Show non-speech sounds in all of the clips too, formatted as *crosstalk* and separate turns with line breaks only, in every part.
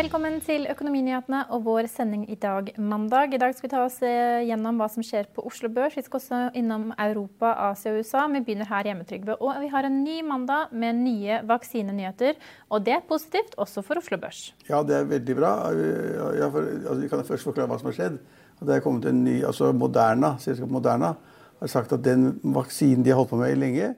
Velkommen til Økonominyhetene og vår sending i dag, mandag. I dag skal vi ta oss eh, gjennom hva som skjer på Oslo Børs. Vi skal også innom Europa, Asia og USA. Vi begynner her hjemme, Trygve. Og vi har en ny mandag med nye vaksinenyheter. Og det er positivt også for Oslo Børs.
Ja, det er veldig bra. For, altså, vi kan først forklare hva som har skjedd. Det er kommet en ny, altså Moderna, selskapet Moderna har sagt at den vaksinen de har holdt på med lenge,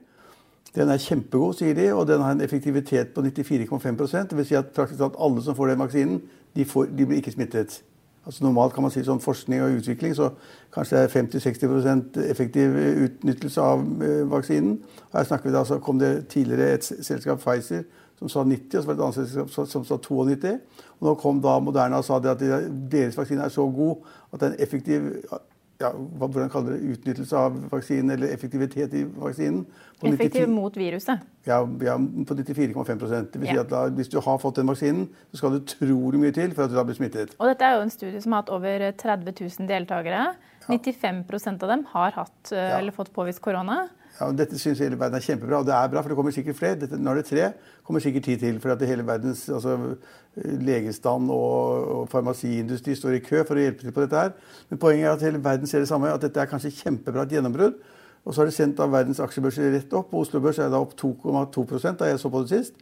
den er kjempegod, sier de, og den har en effektivitet på 94,5% Det vil si at praktisk talt alle som får den vaksinen, de, får, de, blir ikke smittet. Altså Normalt kan man si sånn forskning og utvikling, så kanskje det er 50-60% effektiv utnyttelse av eh, vaksinen. Her snakker vi da, så kom det tidligere et selskap, Pfizer, som sa 90, og så var det et annet selskap som sa 92. Og nå kom da Moderna og sa at deres vaksine er så god at det er en effektiv ja, hvordan kaller det, utnyttelse av vaksinen, eller effektivitet i vaksinen.
Effektiv 90, mot viruset?
Ja, ja på 94,5% Det vil si at da, Hvis du har fått den vaksinen, så skal det utrolig mye til for at du da blir smittet.
Og Dette er jo en studie som har hatt over 30 000 deltakere. Ja. 95% av dem har hatt eh, eller fått påvist korona.
Ja, og Dette syns hele verden er kjempebra, og det er bra, for det kommer sikkert flere. Dette, nå er det tre, kommer sikkert ti til. For at hele verdens altså, legestand og, og farmasiindustri står i kø for å hjelpe til på dette her. Men poenget er at hele verden ser det samme, at dette er kanskje kjempebra et gjennombrudd. Og så har det sendt av verdens aksjebørser rett opp. Oslo Børs er da opp 2,2 da jeg så på det sist.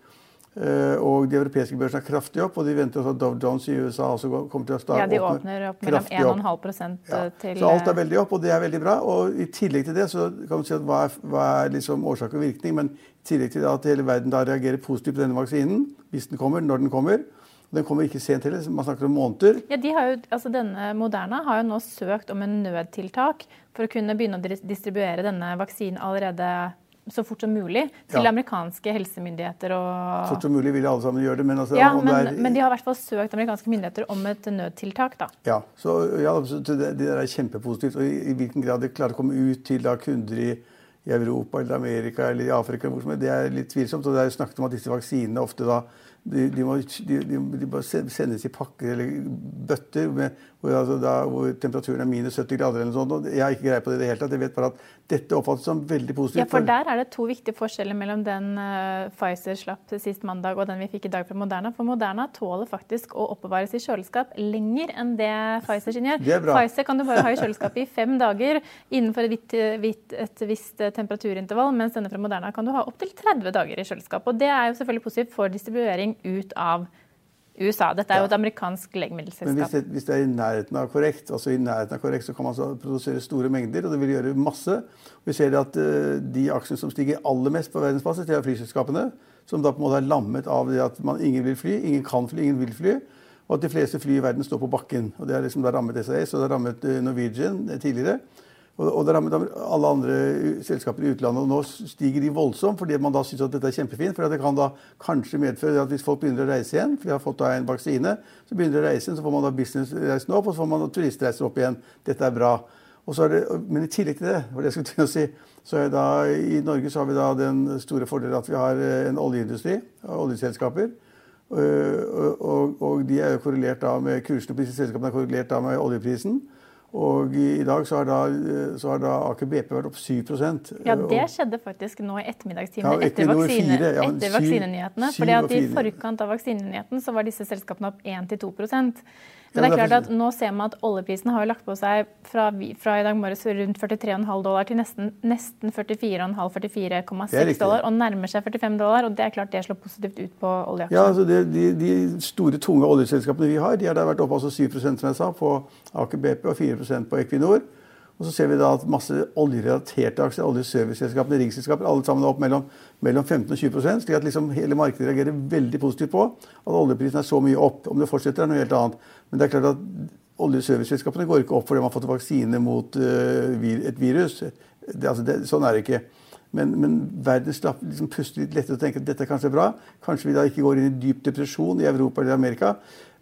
Eh, og de europeiske børsene er kraftig opp, og de venter også at Dow Jones i USA også kommer til å starte
Ja, de åpner opp mellom 1,5 ja. til
Så alt er veldig opp, og det er veldig bra. Og i tillegg til det så kan man si at hva er, hva er liksom årsak og virkning? Men i tillegg til at hele verden da reagerer positivt på denne vaksinen, hvis den kommer, når den kommer, den kommer ikke sent heller, man snakker om måneder.
Ja, de jo, altså denne Moderna har jo nå søkt om en nødtiltak for å kunne begynne å distribuere denne vaksinen allerede så fort som mulig til ja. amerikanske helsemyndigheter. Og...
Fort som mulig vil alle sammen gjøre det. Men, altså,
ja, men, er... men, de har i hvert fall søkt amerikanske myndigheter om et nødtiltak. da.
Ja, så, ja, så det, det, er kjempepositivt. Og i, i, hvilken grad det klarer å komme ut til da, kunder i, i, Europa eller Amerika eller i Afrika, det er litt tvilsomt. Og det er snakket om at disse vaksinene ofte da de, de, må, de, må, sendes i pakker eller bøtter med, hvor, altså da, hvor, temperaturen er minus 70 grader. eller sånt. Jeg har ikke greie på det i det hele tatt. Jeg vet bare at dette oppfattes som veldig positivt.
Ja, for Der er det to viktige forskjeller mellom den uh, Pfizer slapp sist mandag og den vi fikk i dag fra Moderna. For Moderna tåler faktisk å oppbevares i kjøleskap lenger enn det Pfizer sin gjør. Pfizer kan du bare ha i kjøleskapet i fem dager innenfor et, vitt, vitt, et visst temperaturintervall, mens denne fra Moderna kan du ha opptil 30 dager i kjøleskap. Og Det er jo selvfølgelig positivt for distribuering ut av USA. Dette er jo et amerikansk legemiddelselskap.
Men hvis det, hvis det, er i nærheten av korrekt, altså i nærheten av korrekt, så kan man så produsere store mengder, og det vil gjøre masse. Vi ser at uh, de aksjene som stiger aller mest på verdensbasis, det er flyselskapene. Som da på en måte er lammet av det at man, ingen vil fly, ingen kan fly, ingen vil fly. Og at de fleste fly i verden står på bakken. Og Det har liksom rammet SAS og det har rammet uh, Norwegian tidligere. Og det rammet alle andre selskaper i utlandet. og Nå stiger de voldsomt fordi man da syns at dette er kjempefint. For det kan da kanskje medføre at hvis folk begynner å reise igjen, for de har fått da en vaksine, så begynner de å reise igjen, så får man da businessreisen opp, og så får man da turistreiser opp igjen. Dette er bra. Er det, men i tillegg til det, var det jeg skulle til å si, så da, i Norge så har vi da den store fordelen at vi har eh, en oljeindustri, oljeselskaper. Og, og, og de er jo korrelert da med kursene på disse selskapene er korrelert da med oljeprisen. Og i dag så har da, så har da Aker BP vært opp 7%
Ja, det skjedde faktisk nå i ettermiddagstimen ja, etter, vaksine, ja, etter vaksinenyhetene. fordi at I forkant av vaksinenyheten så var disse selskapene opp 1-2 men det er klart at nå ser man at oljeprisen har lagt på seg fra, fra i dag morges rundt 43,5 dollar til nesten, nesten 44,5-44,6 dollar, og nærmer seg 45 dollar. og Det er klart det slår positivt ut på oljeaksjene.
Ja, altså det, de, de, store, tunge oljeselskapene vi har, de har da vært oppe altså 7 som jeg sa, på Aker BP og 4% på Equinor. Og så ser vi da at masse oljerelaterte aksjer, oljeserviceselskapene, riksselskaper, alle sammen er opp mellom, mellom 15 og 20% slik at liksom hele markedet reagerer veldig positivt på at oljeprisen er så mye opp. Om det fortsetter, er noe helt annet. Men det er klart at oljeserviceselskapene går ikke opp fordi man har fått vaksine mot uh, et virus. Det, altså det, sånn er det ikke. Men, men verden slapp, liksom puster litt lettere og tenker at dette er kanskje bra. Kanskje vi da ikke går inn i dyp depresjon i Europa eller Amerika.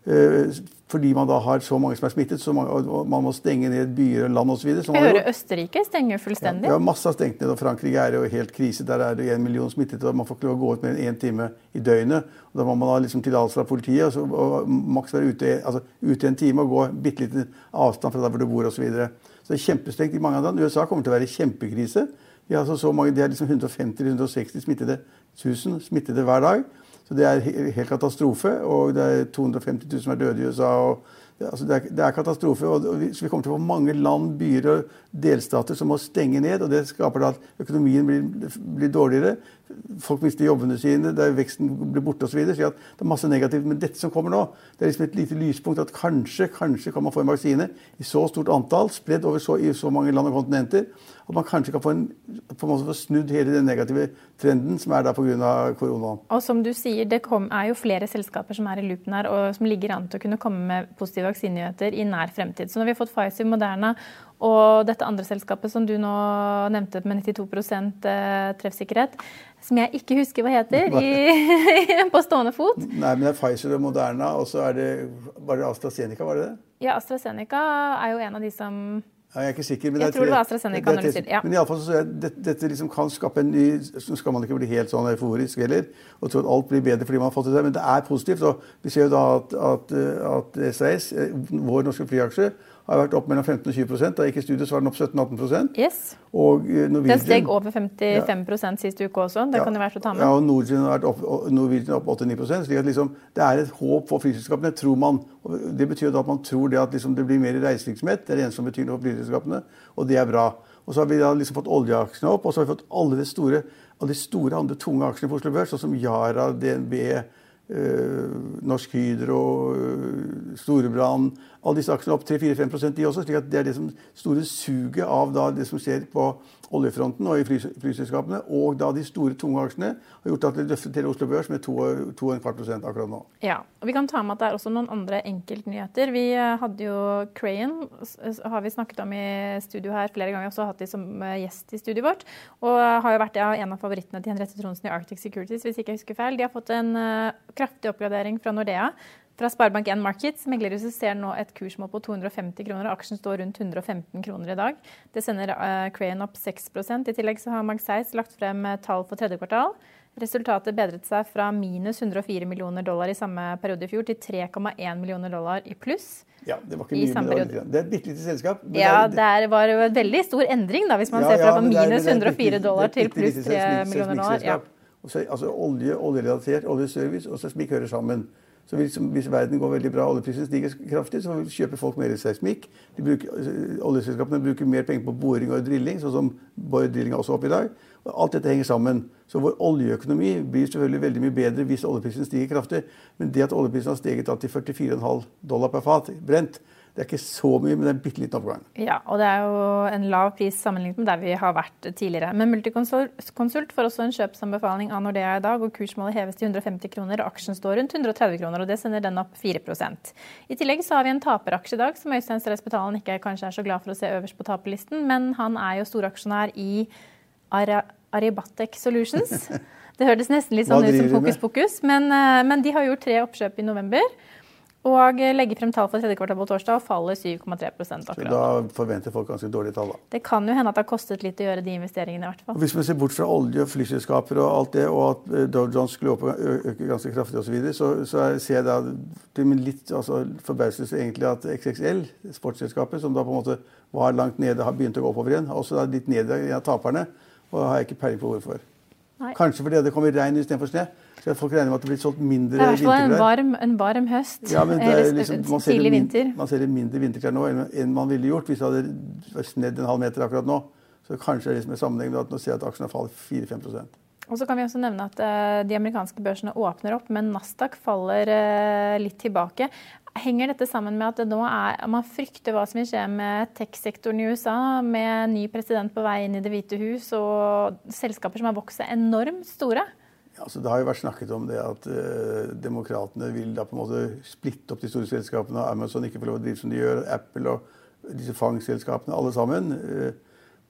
Uh, fordi man da har så mange som er smittet, så og man må stenge ned byer og land osv.
Jeg hører Østerrike stenger fullstendig.
Ja, ja, masse har stengt ned, og Frankrike er jo helt krise. Der er det en million smittet, og man får ikke lov å gå ut mer enn én time i døgnet. Og Da må man ha liksom tillatelse fra politiet og, så, og maks være ute, altså, ute en time og gå bitte liten avstand fra der hvor du bor osv. Så, videre. så det er kjempestengt i mange av land. USA kommer til å være i kjempekrise. De har, altså så mange, de har liksom 150-160 smittede, 1000 smittede hver dag. Så det er helt katastrofe. Og det er 250 000 som er døde i USA. og altså det, er, det er, katastrofe. og Så vi kommer til å få mange land, byer og delstater som må stenge ned. og Det skaper da at økonomien blir, blir dårligere. Folk mister jobbene sine, der veksten blir borte osv. Så, så det er masse negativt. Men dette som kommer nå, det er liksom et lite lyspunkt at kanskje, kanskje kan man få en vaksine i så stort antall, spredd over så, i så mange land og kontinenter, at man kanskje kan få, en, på en måte få snudd hele den negative trenden som er der pga. koronaen.
Og som du sier, det kom, er jo flere selskaper som er i loopen her, og som ligger an til å kunne komme med positive vaksinenyheter i nær fremtid. Så når vi har fått Pfizer, Moderna og dette andre selskapet som du nå nevnte med 92 eh, treffsikkerhet, som jeg ikke husker hva heter *laughs* i, på stående fot.
Nei, men det er Pfizer og Moderna, og så er det bare AstraZeneca, var det det?
Ja, AstraZeneca er jo en av de som
jeg er ikke sikker. Men
jeg tror det var AstraZeneca. Det, det,
ja. Men iallfall så jeg, dette, dette liksom kan skape en ny Så skal man ikke bli helt sånn euforisk heller og tro at alt blir bedre fordi man har fått det til. Men det er positivt. og Vi ser jo da at, at, at SAS, eh, vår norske flyaksje, har vært opp mellom 15 og 20 Da jeg gikk i studiet, så var den opp 17-18%
yes.
Og eh, Norwegian,
Den steg over 55 ja. sist uke også. Det ja, kan det være å ta med.
Ja, og Norwegian har vært opp, Norwegian opp 8-9% slik at liksom, Det er et håp for flyselskapene, tror man. Og det betyr at man tror det at liksom, det blir mer reisevirksomhet. Det er det eneste som betyr noe for flyselskapene, og det er bra. Og så har vi da liksom fått oljeaksjene opp, og så har vi fått alle de store, alle de store andre tunge aksjene på Oslo Børs, sånn som Yara, DNB, Eh, Norsk Hydro, Storebrann, Storebrand Alle disse aksjene opp 3-4-5% de også. slik at Det er det som store suget av det som skjer på oljefronten og i flyselskapene, og da de store, tunge aksjene, har gjort at det løftet til Oslo Børs med 2,25% akkurat nå.
Ja, og Vi kan ta med at det er også noen andre enkeltnyheter. Vi eh, hadde jo Crayon, har vi snakket om i studio her flere ganger. Også hatt de som eh, gjest i studioet vårt. Og har jo vært en av favorittene til Henriette Tronsen i Arctic Securities, hvis ikke jeg husker feil. De har fått en kraftig oppgradering fra Nordea. Fra Sparebank1 Markets meglerhuset ser nå et kursmål på 250 kroner, og aksjen står rundt 115 kroner i dag. Det sender uh, Crayon opp 6 I tillegg så har Magseis lagt frem uh, tall for tredje kvartal. Resultatet bedret seg fra minus 104 millioner dollar i samme periode i fjor til 3,1 millioner dollar i pluss.
Ja, Det var ikke mye, men det, det er et bitte lite selskap.
ja, det, det, var jo en veldig stor endring, da, hvis man ja, ser fra ja, minus 104 dollar til pluss 3 millioner dollar. Ja.
Også, altså olje, oljerelatert, oljeservice og seismikk hører sammen. Så hvis, hvis, verden går veldig bra, oljeprisen stiger kraftig, så kjøper folk mer seismikk. Bruker, oljeselskapene bruker mer penger på boring og drilling, sånn som Borr Drilling er også oppe i dag. Og alt dette henger sammen. Så vår oljeøkonomi blir selvfølgelig veldig mye bedre hvis oljeprisen stiger kraftig. Men det at oljeprisen har steget til 44,5 dollar per fat brent, det er ikke så mye, men det er en bitte liten oppgang.
Ja, og det er jo en lav pris sammenlignet med der vi har vært tidligere. Men Multiconsult får også en kjøpsanbefaling av Nordea i dag, og kursmålet heves til 150 kroner, og aksjen står rundt 130 kroner, og det sender den opp 4% I tillegg så har vi en taperaksje i dag, som Øystein Stress-Betalen ikke kanskje er så glad for å se øverst på taperlisten, men han er jo storaksjonær i Aribatec Solutions. *laughs* Det hørtes nesten litt sånn ut som fokus pokus, men, eh, men de har gjort tre oppkjøp i november. Og legger frem tall for tredje kvartal på torsdag og faller 7,3 akkurat.
Så da forventer folk ganske dårlige tall, da.
Det kan jo hende at det har kostet litt å gjøre de investeringene, i hvert fall.
Hvis man ser bort fra olje og flyselskaper og alt det, og at eh, Dow Jones skulle øke ganske kraftig osv., så, videre, så så ser jeg da til min litt altså, forbauselse egentlig at XXL, sportsselskapet, som da på en måte var langt nede, har begynt å gå oppover igjen. Også da litt ned av taperne. Og har jeg ikke peiling på hvorfor. Nei. Kanskje fordi det kommer regn istedenfor snø. Så folk regner med at det blir solgt mindre vinterklær.
Det er i hvert fall en varm, høst.
Ja, men liksom, man, ser tidlig vinter. man ser mindre vinterklær nå enn man ville gjort hvis det hadde snedd en halv meter akkurat nå. Så kanskje det er liksom en sammenheng med at nå ser jeg at aksjene faller 4-5%
og så kan vi også nevne at uh, De amerikanske børsene åpner opp, men Nasdaq faller uh, litt tilbake. Henger dette sammen med at nå er, man frykter hva som vil skje med tech-sektoren i USA, med ny president på vei inn i Det hvite hus og selskaper som har vokst seg enormt store?
Ja, altså det har jo vært snakket om det at uh, demokratene vil da på en måte splitte opp de store selskapene, og Amazon ikke får lov å drive som de gjør, Apple og disse fangselskapene, alle sammen. Uh,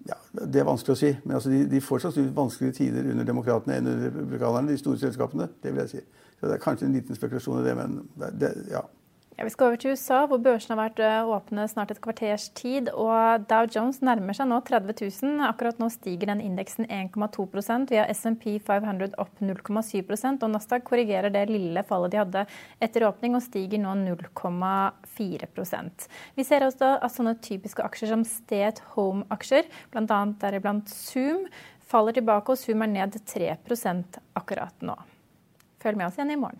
ja, Det er vanskelig å si. Men altså, de, de får sannsynligvis vanskeligere tider under demokratene enn under republikanerne, de store selskapene. Det vil jeg si. Så Det er kanskje en liten spekulasjon i det, men det, ja.
Ja, vi skal over til USA, hvor børsene har vært eh, åpne snart et kvarters tid. og Dow Jones nærmer seg nå 30 000. Akkurat nå stiger den indeksen 1,2% Vi har SMP 500 opp 0,7% og Nasdaq korrigerer det lille fallet de hadde etter åpning og stiger nå 0,4% Vi ser også at sånne typiske aksjer som Stay at Home-aksjer, bl.a. deriblant Zoom, faller tilbake, og Zoom er ned 3% akkurat nå. Følg med oss igjen i morgen.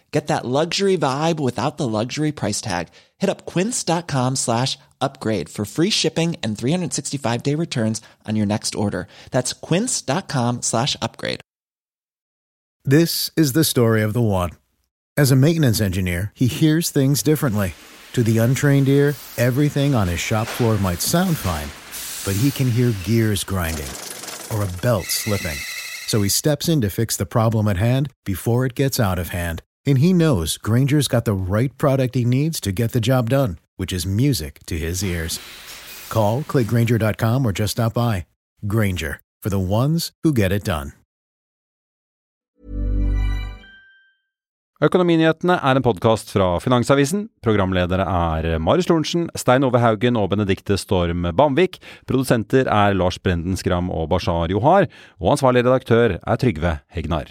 Get that luxury vibe without the luxury price tag. Hit up quince.com slash upgrade for free shipping and 365 day returns on your next order. That's quince.com slash upgrade.
This is the story of the one. As a maintenance engineer, he hears things differently. To the untrained ear, everything on his shop floor might sound fine, but he can hear gears grinding or a belt slipping. So he steps in to fix the problem at hand before it gets out of hand and he knows Granger's got the right product he needs to get the job done, which is music to his ears. Call, clickgranger.com, or just stop by. Granger, for the ones who get it done.
Økonominyhetene er en podkast fra Finansavisen. Programledere er Marius Lorentzen, Stein Ove Haugen og Benedikte Storm Bamvik. Produsenter er Lars Brenden Skram og Bashar Johar. Og ansvarlig redaktør er Trygve Hegnar.